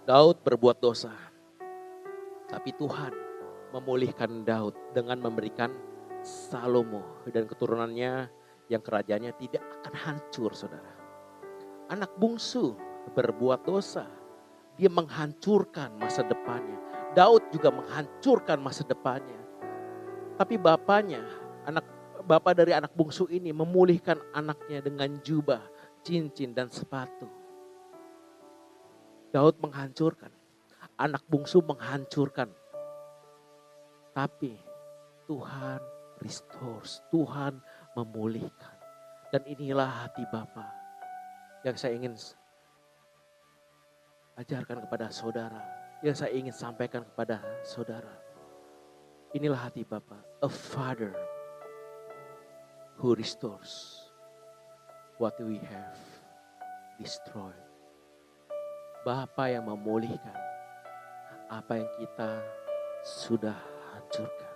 S1: Daud berbuat dosa. Tapi Tuhan memulihkan Daud dengan memberikan Salomo dan keturunannya yang kerajaannya tidak akan hancur saudara anak bungsu berbuat dosa, dia menghancurkan masa depannya. Daud juga menghancurkan masa depannya. Tapi bapaknya, anak bapak dari anak bungsu ini memulihkan anaknya dengan jubah, cincin dan sepatu. Daud menghancurkan, anak bungsu menghancurkan. Tapi Tuhan restores, Tuhan memulihkan. Dan inilah hati Bapak yang saya ingin ajarkan kepada saudara, yang saya ingin sampaikan kepada saudara. Inilah hati Bapak, a father who restores what we have destroyed. Bapa yang memulihkan apa yang kita sudah hancurkan.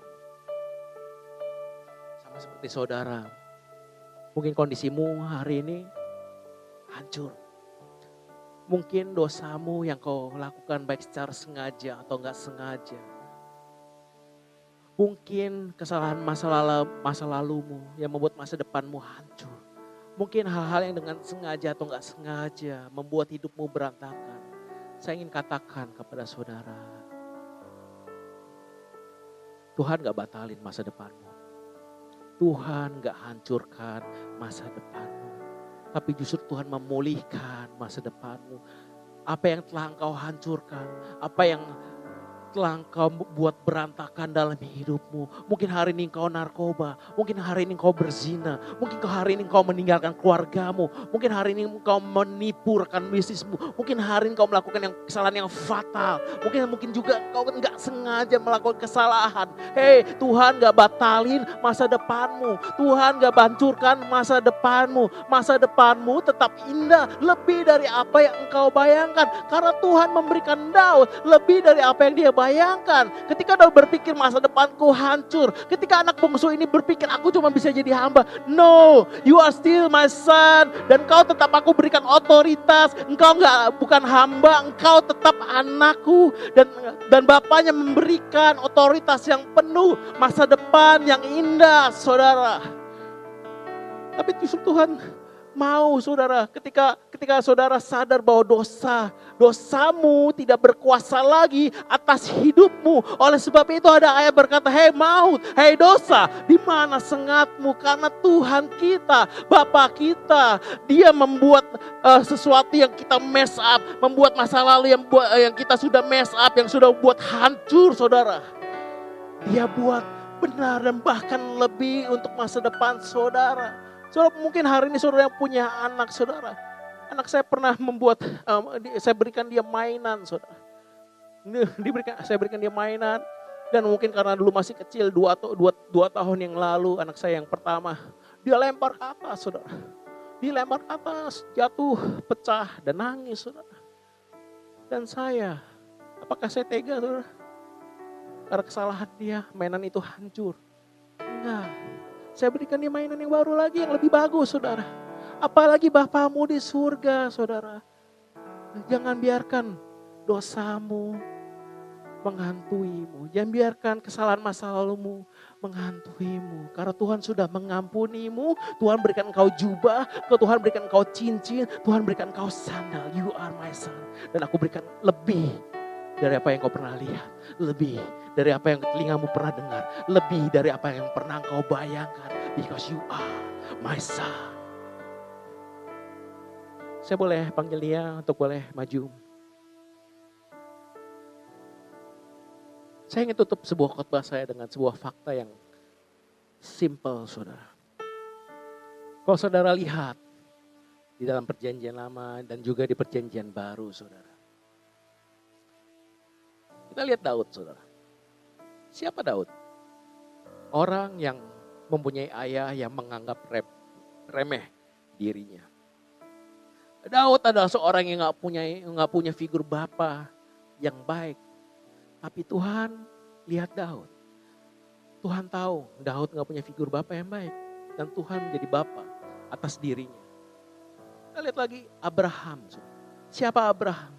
S1: Sama seperti saudara, mungkin kondisimu hari ini hancur. Mungkin dosamu yang kau lakukan baik secara sengaja atau enggak sengaja. Mungkin kesalahan masa lalu masa lalumu yang membuat masa depanmu hancur. Mungkin hal-hal yang dengan sengaja atau enggak sengaja membuat hidupmu berantakan. Saya ingin katakan kepada saudara, Tuhan gak batalin masa depanmu. Tuhan gak hancurkan masa depanmu. Tapi justru Tuhan memulihkan masa depanmu. Apa yang telah engkau hancurkan, apa yang telah engkau buat berantakan dalam hidupmu. Mungkin hari ini engkau narkoba, mungkin hari ini engkau berzina, mungkin hari ini engkau meninggalkan keluargamu, mungkin hari ini engkau menipu rekan bisnismu, mungkin hari ini engkau melakukan yang kesalahan yang fatal, mungkin mungkin juga engkau nggak sengaja melakukan kesalahan. Hei, Tuhan nggak batalin masa depanmu, Tuhan nggak bancurkan masa depanmu, masa depanmu tetap indah, lebih dari apa yang engkau bayangkan, karena Tuhan memberikan Daud lebih dari apa yang dia ketika Daud berpikir masa depanku hancur. Ketika anak bungsu ini berpikir aku cuma bisa jadi hamba. No, you are still my son. Dan kau tetap aku berikan otoritas. Engkau nggak bukan hamba, engkau tetap anakku. Dan dan bapaknya memberikan otoritas yang penuh. Masa depan yang indah saudara. Tapi justru Tuhan mau saudara. Ketika ketika saudara sadar bahwa dosa dosamu tidak berkuasa lagi atas hidupmu. Oleh sebab itu ada ayat berkata hei maut hei dosa di mana sengatmu? Karena Tuhan kita Bapa kita dia membuat uh, sesuatu yang kita mess up membuat masa lalu yang buat uh, yang kita sudah mess up yang sudah buat hancur saudara. Dia buat benar dan bahkan lebih untuk masa depan saudara Saudara mungkin hari ini saudara yang punya anak saudara. Anak saya pernah membuat, um, saya berikan dia mainan saudara. Diberikan, saya berikan dia mainan. Dan mungkin karena dulu masih kecil, dua, dua, dua tahun yang lalu anak saya yang pertama. Dia lempar ke atas saudara. Dia lempar ke atas, jatuh, pecah dan nangis saudara. Dan saya, apakah saya tega saudara? Karena kesalahan dia, mainan itu hancur. Enggak, saya berikan dia mainan yang baru lagi, yang lebih bagus, saudara. Apalagi Bapamu di surga, saudara. Jangan biarkan dosamu menghantuimu. Jangan biarkan kesalahan masa lalumu menghantuimu. Karena Tuhan sudah mengampunimu. Tuhan berikan engkau jubah. Tuhan berikan engkau cincin. Tuhan berikan engkau sandal. You are my son. Dan aku berikan lebih dari apa yang kau pernah lihat. Lebih dari apa yang telingamu pernah dengar. Lebih dari apa yang pernah kau bayangkan. Because you are my son. Saya boleh panggil dia untuk boleh maju. Saya ingin tutup sebuah khotbah saya dengan sebuah fakta yang simple, saudara. Kalau saudara lihat di dalam perjanjian lama dan juga di perjanjian baru, saudara. Kita lihat Daud, saudara. Siapa Daud? Orang yang mempunyai ayah yang menganggap rem, remeh dirinya. Daud adalah seorang yang nggak punya nggak punya figur bapa yang baik. Tapi Tuhan lihat Daud. Tuhan tahu Daud nggak punya figur bapa yang baik dan Tuhan menjadi bapa atas dirinya. Kita lihat lagi Abraham. Siapa Abraham?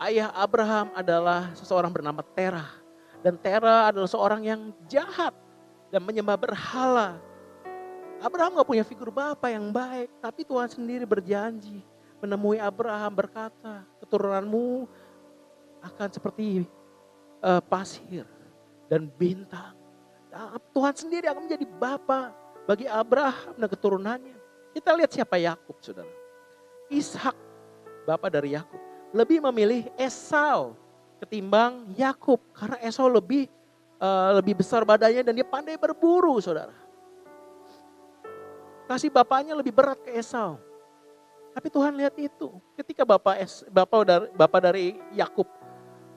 S1: Ayah Abraham adalah seseorang bernama Terah. Dan Tera adalah seorang yang jahat dan menyembah berhala. Abraham gak punya figur bapak yang baik, tapi Tuhan sendiri berjanji menemui Abraham berkata, keturunanmu akan seperti uh, pasir dan bintang. Nah, Tuhan sendiri akan menjadi bapak bagi Abraham dan keturunannya. Kita lihat siapa Yakub, saudara. Ishak, bapak dari Yakub, lebih memilih Esau ketimbang Yakub karena Esau lebih uh, lebih besar badannya dan dia pandai berburu, saudara. Kasih bapaknya lebih berat ke Esau. Tapi Tuhan lihat itu. Ketika bapak es, bapak dari bapak dari Yakub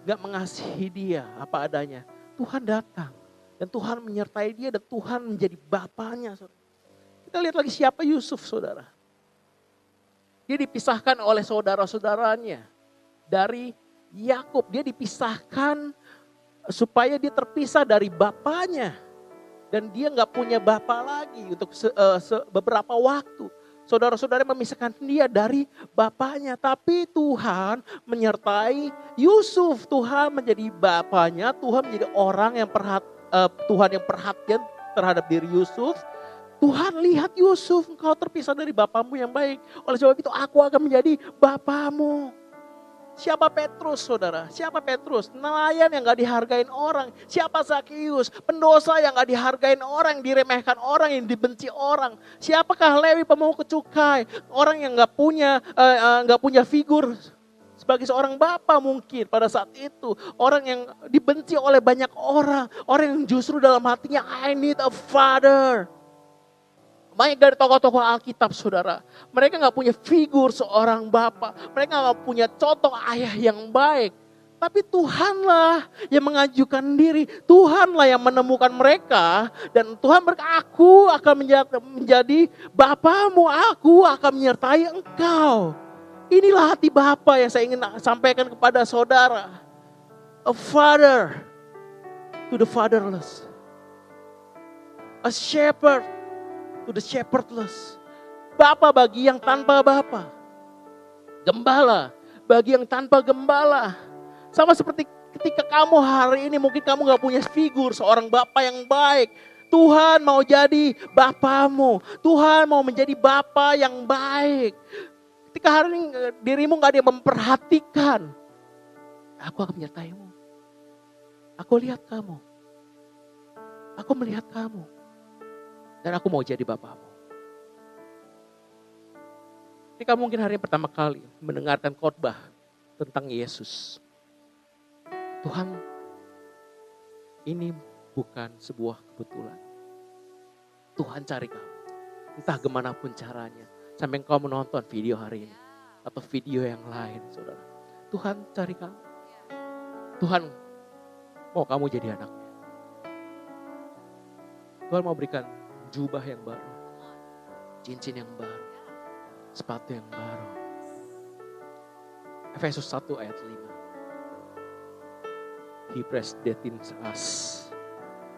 S1: nggak mengasihi dia apa adanya, Tuhan datang dan Tuhan menyertai dia dan Tuhan menjadi bapaknya. Saudara. Kita lihat lagi siapa Yusuf, saudara. Dia dipisahkan oleh saudara-saudaranya dari Yakub. Dia dipisahkan supaya dia terpisah dari bapaknya. Dan dia nggak punya bapak lagi untuk se, uh, se, beberapa waktu. Saudara-saudara memisahkan dia dari bapaknya. Tapi Tuhan menyertai Yusuf. Tuhan menjadi bapaknya. Tuhan menjadi orang yang perhat, uh, Tuhan yang perhatian terhadap diri Yusuf. Tuhan lihat Yusuf, engkau terpisah dari bapamu yang baik. Oleh sebab itu aku akan menjadi bapamu. Siapa Petrus saudara? Siapa Petrus? Nelayan yang gak dihargain orang. Siapa Zakius? Pendosa yang gak dihargain orang, yang diremehkan orang, yang dibenci orang. Siapakah Lewi pemungut cukai? Orang yang gak punya uh, uh, gak punya figur sebagai seorang bapak mungkin pada saat itu. Orang yang dibenci oleh banyak orang. Orang yang justru dalam hatinya I need a father. Banyak dari tokoh-tokoh Alkitab saudara. Mereka nggak punya figur seorang bapak. Mereka nggak punya contoh ayah yang baik. Tapi Tuhanlah yang mengajukan diri. Tuhanlah yang menemukan mereka. Dan Tuhan berkata, aku akan menjadi Bapamu. Aku akan menyertai engkau. Inilah hati Bapa yang saya ingin sampaikan kepada saudara. A father to the fatherless. A shepherd to the shepherdless. Bapa bagi yang tanpa bapa. Gembala bagi yang tanpa gembala. Sama seperti ketika kamu hari ini mungkin kamu gak punya figur seorang bapa yang baik. Tuhan mau jadi bapamu. Tuhan mau menjadi bapa yang baik. Ketika hari ini dirimu gak ada yang memperhatikan. Aku akan menyertaimu. Aku lihat kamu. Aku melihat kamu. Dan aku mau jadi bapamu. Ketika mungkin hari pertama kali mendengarkan khotbah tentang Yesus. Tuhan, ini bukan sebuah kebetulan. Tuhan cari kamu. Entah gimana pun caranya. Sampai engkau menonton video hari ini. Atau video yang lain, saudara. Tuhan cari kamu. Tuhan mau kamu jadi anaknya. Tuhan mau berikan jubah yang baru, cincin yang baru, sepatu yang baru. Efesus 1 ayat 5. He predestines us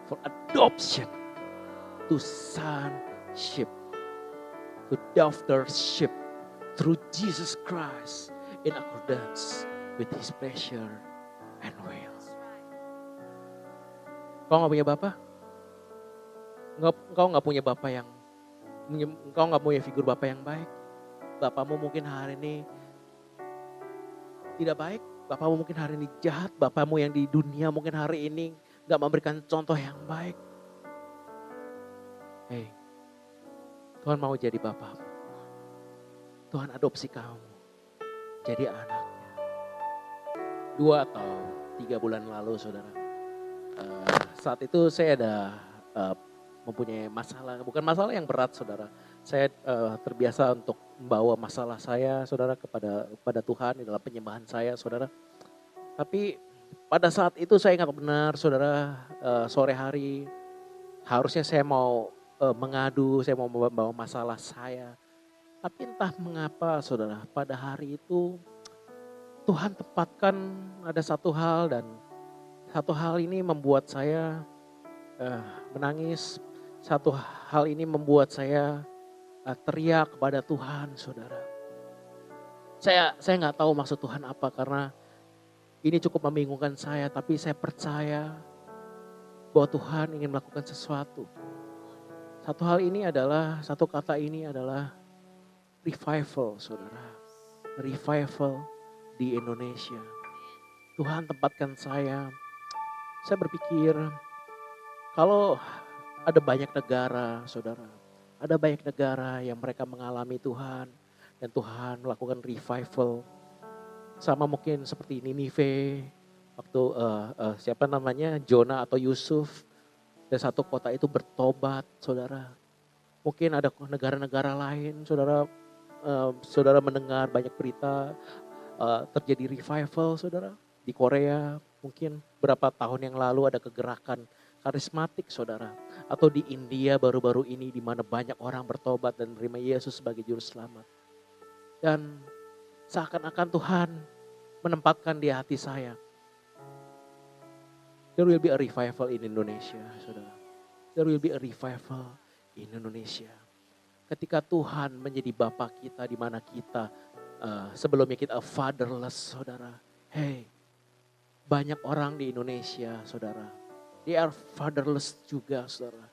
S1: for adoption to sonship, to daughtership through Jesus Christ in accordance with his pleasure and will. Kau gak punya bapak? Engkau nggak punya bapak yang engkau nggak punya figur bapak yang baik. Bapakmu mungkin hari ini tidak baik. Bapakmu mungkin hari ini jahat. Bapakmu yang di dunia mungkin hari ini nggak memberikan contoh yang baik. Hei, Tuhan mau jadi bapak. Tuhan adopsi kamu jadi anaknya. Dua atau tiga bulan lalu saudara. Uh, saat itu saya ada uh, mempunyai masalah, bukan masalah yang berat saudara. Saya uh, terbiasa untuk membawa masalah saya saudara kepada kepada Tuhan di dalam penyembahan saya saudara. Tapi pada saat itu saya ingat benar saudara uh, sore hari harusnya saya mau uh, mengadu, saya mau membawa masalah saya. Tapi entah mengapa saudara pada hari itu Tuhan tempatkan ada satu hal dan satu hal ini membuat saya uh, menangis, satu hal ini membuat saya uh, teriak kepada Tuhan, saudara. Saya saya nggak tahu maksud Tuhan apa karena ini cukup membingungkan saya, tapi saya percaya bahwa Tuhan ingin melakukan sesuatu. Satu hal ini adalah, satu kata ini adalah revival, saudara. Revival di Indonesia. Tuhan tempatkan saya. Saya berpikir, kalau ada banyak negara, saudara. Ada banyak negara yang mereka mengalami Tuhan. Dan Tuhan melakukan revival. Sama mungkin seperti Ninive. Waktu uh, uh, siapa namanya, Jonah atau Yusuf. Dan satu kota itu bertobat, saudara. Mungkin ada negara-negara lain, saudara. Uh, saudara mendengar banyak berita uh, terjadi revival, saudara. Di Korea mungkin berapa tahun yang lalu ada kegerakan karismatik saudara. Atau di India baru-baru ini di mana banyak orang bertobat dan menerima Yesus sebagai juru selamat. Dan seakan-akan Tuhan menempatkan di hati saya. There will be a revival in Indonesia, saudara. There will be a revival in Indonesia. Ketika Tuhan menjadi Bapak kita di mana kita uh, sebelumnya kita fatherless, saudara. Hey, banyak orang di Indonesia, saudara. They are fatherless juga, saudara.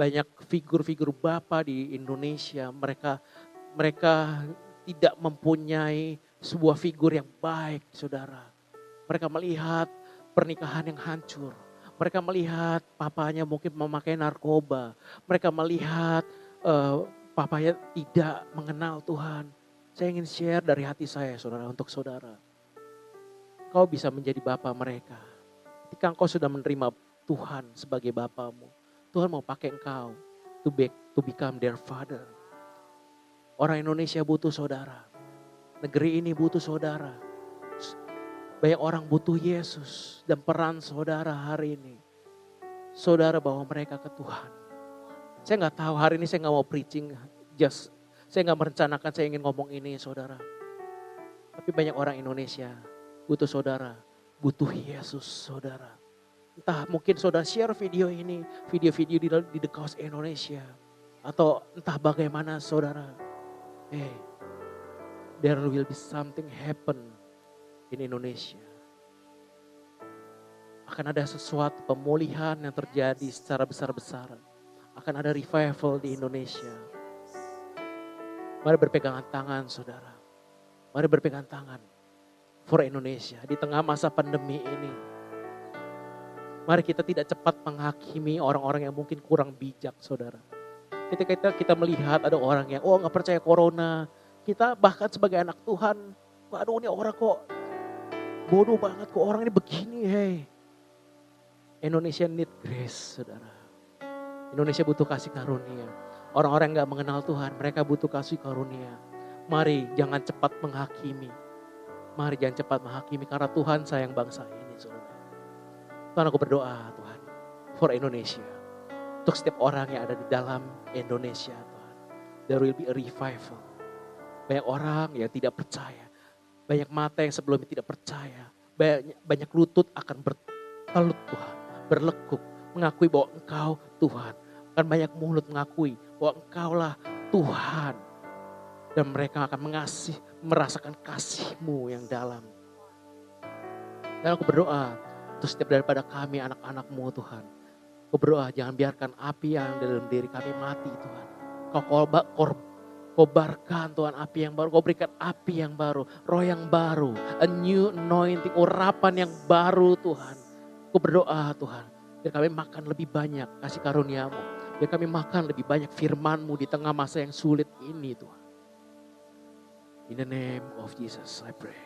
S1: Banyak figur-figur Bapak di Indonesia, mereka mereka tidak mempunyai sebuah figur yang baik, saudara. Mereka melihat pernikahan yang hancur. Mereka melihat papanya mungkin memakai narkoba. Mereka melihat uh, papanya tidak mengenal Tuhan. Saya ingin share dari hati saya saudara untuk saudara. Kau bisa menjadi bapak mereka. Ketika engkau sudah menerima Tuhan sebagai bapamu. Tuhan mau pakai engkau to, be, to become their father. Orang Indonesia butuh saudara. Negeri ini butuh saudara. Banyak orang butuh Yesus dan peran saudara hari ini. Saudara bawa mereka ke Tuhan. Saya nggak tahu hari ini saya nggak mau preaching, just saya nggak merencanakan saya ingin ngomong ini saudara. Tapi banyak orang Indonesia butuh saudara, butuh Yesus saudara. Entah mungkin saudara share video ini, video-video di, di The Coast Indonesia. Atau entah bagaimana saudara. Hey, there will be something happen in Indonesia. Akan ada sesuatu pemulihan yang terjadi secara besar-besaran. Akan ada revival di Indonesia. Mari berpegangan tangan saudara. Mari berpegangan tangan for Indonesia di tengah masa pandemi ini. Mari kita tidak cepat menghakimi orang-orang yang mungkin kurang bijak saudara. Ketika kita, kita melihat ada orang yang oh nggak percaya corona, kita bahkan sebagai anak Tuhan, waduh ini orang kok Bodoh banget kok orang ini begini, hey. Indonesia need grace, saudara. Indonesia butuh kasih karunia. Orang-orang gak mengenal Tuhan, mereka butuh kasih karunia. Mari jangan cepat menghakimi. Mari jangan cepat menghakimi karena Tuhan sayang bangsa ini, saudara. Tuhan aku berdoa, Tuhan, for Indonesia. Untuk setiap orang yang ada di dalam Indonesia, Tuhan. There will be a revival. Banyak orang yang tidak percaya banyak mata yang sebelumnya tidak percaya. Banyak, banyak lutut akan bertelut Tuhan. Berlekuk. Mengakui bahwa engkau Tuhan. Akan banyak mulut mengakui bahwa engkaulah Tuhan. Dan mereka akan mengasih, merasakan kasihmu yang dalam. Dan aku berdoa untuk setiap daripada kami anak-anakmu Tuhan. Aku berdoa jangan biarkan api yang dalam diri kami mati Tuhan. Kau korban Kobarkan Tuhan api yang baru, kau berikan api yang baru, roh yang baru, a new anointing, urapan yang baru Tuhan. Aku berdoa Tuhan, biar kami makan lebih banyak kasih karuniamu. Biar kami makan lebih banyak firmanmu di tengah masa yang sulit ini Tuhan. In the name of Jesus I pray.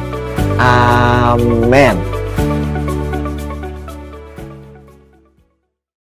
S2: Amen.